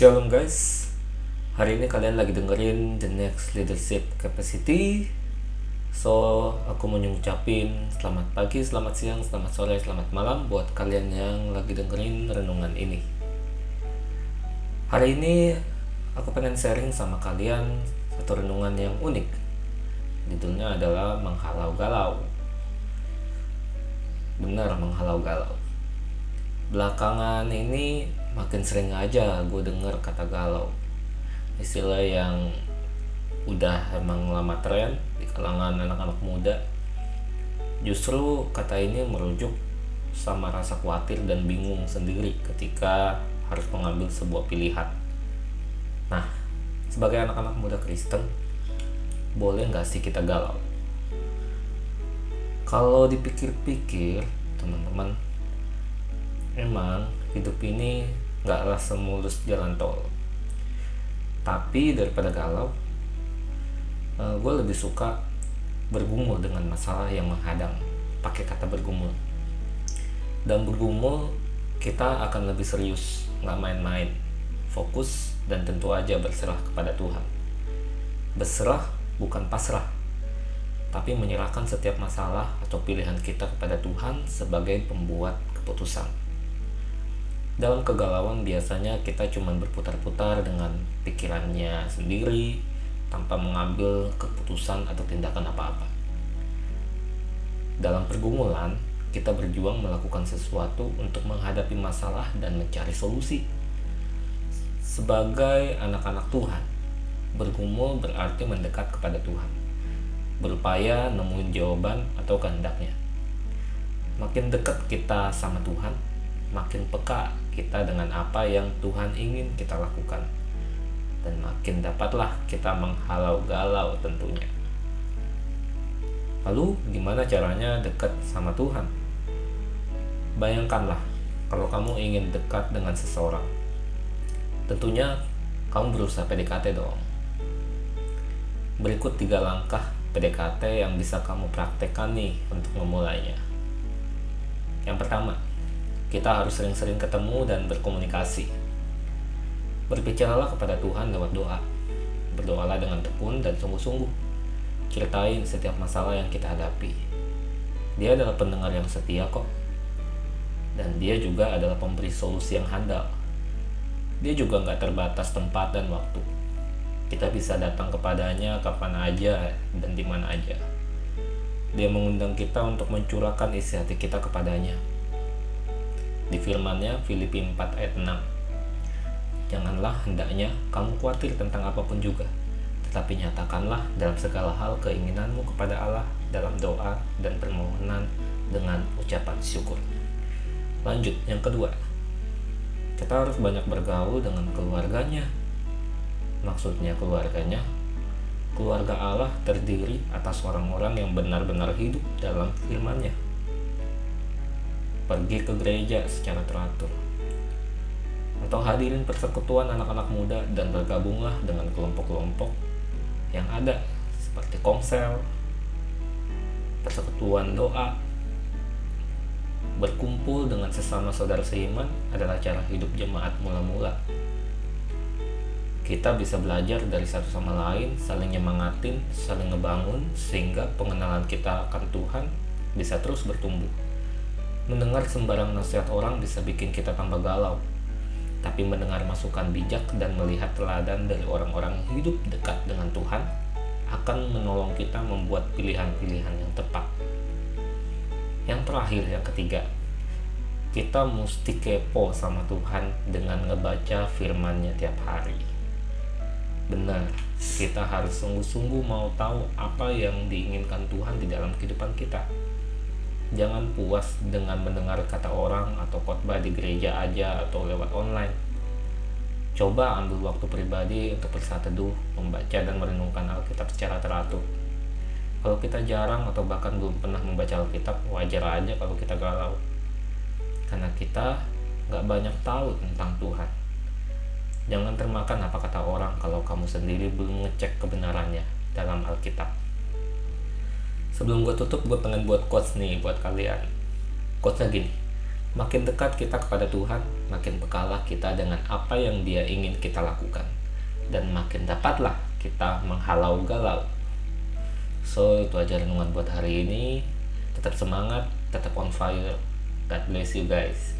Shalom guys. Hari ini kalian lagi dengerin The Next Leadership Capacity. So aku mau ngucapin selamat pagi, selamat siang, selamat sore, selamat malam Buat kalian yang lagi dengerin renungan ini. Hari ini aku pengen sharing sama kalian Satu renungan yang unik. Judulnya adalah Menghalau Galau. Benar menghalau galau. Belakangan ini makin sering aja gue denger kata galau. Istilah yang udah emang lama tren di kalangan anak-anak muda justru kata ini merujuk sama rasa khawatir dan bingung sendiri ketika harus mengambil sebuah pilihan. Nah sebagai anak-anak muda Kristen boleh nggak sih kita galau? Kalau dipikir-pikir teman-teman emang hidup ini nggaklah semulus jalan tol. Tapi daripada galau uh, eh, gue lebih suka bergumul dengan masalah yang menghadang pakai kata bergumul. Dan bergumul kita akan lebih serius nggak main-main. Fokus dan tentu aja berserah kepada Tuhan. Berserah bukan pasrah tapi menyerahkan setiap masalah atau pilihan kita kepada Tuhan sebagai pembuat keputusan dalam kegalauan biasanya kita cuma berputar-putar dengan pikirannya sendiri tanpa mengambil keputusan atau tindakan apa-apa. Dalam pergumulan, kita berjuang melakukan sesuatu untuk menghadapi masalah dan mencari solusi. Sebagai anak-anak Tuhan, bergumul berarti mendekat kepada Tuhan, berupaya nemuin jawaban atau kehendaknya. Makin dekat kita sama Tuhan, makin peka kita dengan apa yang Tuhan ingin kita lakukan. Dan makin dapatlah kita menghalau galau tentunya. Lalu gimana caranya dekat sama Tuhan? Bayangkanlah kalau kamu ingin dekat dengan seseorang tentunya kamu berusaha PDKT dong. Berikut tiga langkah PDKT yang bisa kamu praktekkan nih untuk memulainya. Yang pertama kita harus sering-sering ketemu dan berkomunikasi. Berbicaralah kepada Tuhan lewat doa. Berdoalah dengan tekun dan sungguh-sungguh. Ceritain setiap masalah yang kita hadapi. Dia adalah pendengar yang setia kok. Dan dia juga adalah pemberi solusi yang handal. Dia juga nggak terbatas tempat dan waktu. Kita bisa datang kepadanya kapan aja dan di mana aja. Dia mengundang kita untuk mencurahkan isi hati kita kepadanya di firmannya Filipi 4 ayat 6 Janganlah hendaknya kamu khawatir tentang apa pun juga tetapi nyatakanlah dalam segala hal keinginanmu kepada Allah dalam doa dan permohonan dengan ucapan syukur. Lanjut, yang kedua, kita harus banyak bergaul dengan keluarganya. Maksudnya keluarganya, keluarga Allah terdiri atas orang-orang yang benar-benar hidup dalam firman-Nya pergi ke gereja secara teratur atau hadirin persekutuan anak-anak muda dan bergabunglah dengan kelompok-kelompok yang ada seperti komsel, persekutuan doa, berkumpul dengan sesama saudara seiman adalah cara hidup jemaat mula-mula. Kita bisa belajar dari satu sama lain, saling nyemangatin, saling ngebangun, sehingga pengenalan kita akan Tuhan bisa terus bertumbuh. Mendengar sembarang nasihat orang bisa bikin kita tambah galau. Tapi mendengar masukan bijak dan melihat teladan dari orang-orang hidup dekat dengan Tuhan akan menolong kita membuat pilihan-pilihan yang tepat. Yang terakhir, yang ketiga, kita mesti kepo sama Tuhan dengan ngebaca firmannya tiap hari. Benar, kita harus sungguh-sungguh mau tahu apa yang diinginkan Tuhan di dalam kehidupan kita Jangan puas dengan mendengar kata orang atau khotbah di gereja aja atau lewat online. Coba ambil waktu pribadi untuk bersaat teduh, membaca dan merenungkan Alkitab secara teratur. Kalau kita jarang atau bahkan belum pernah membaca Alkitab, wajar aja kalau kita galau. Karena kita nggak banyak tahu tentang Tuhan. Jangan termakan apa kata orang kalau kamu sendiri belum ngecek kebenarannya dalam Alkitab sebelum gue tutup gue pengen buat quotes nih buat kalian. Quotesnya gini makin dekat kita kepada Tuhan makin pekalah kita dengan apa yang dia ingin kita lakukan. Dan makin dapatlah kita menghalau galau. So itu aja renungan buat hari ini. Tetap semangat tetap on fire. God bless you guys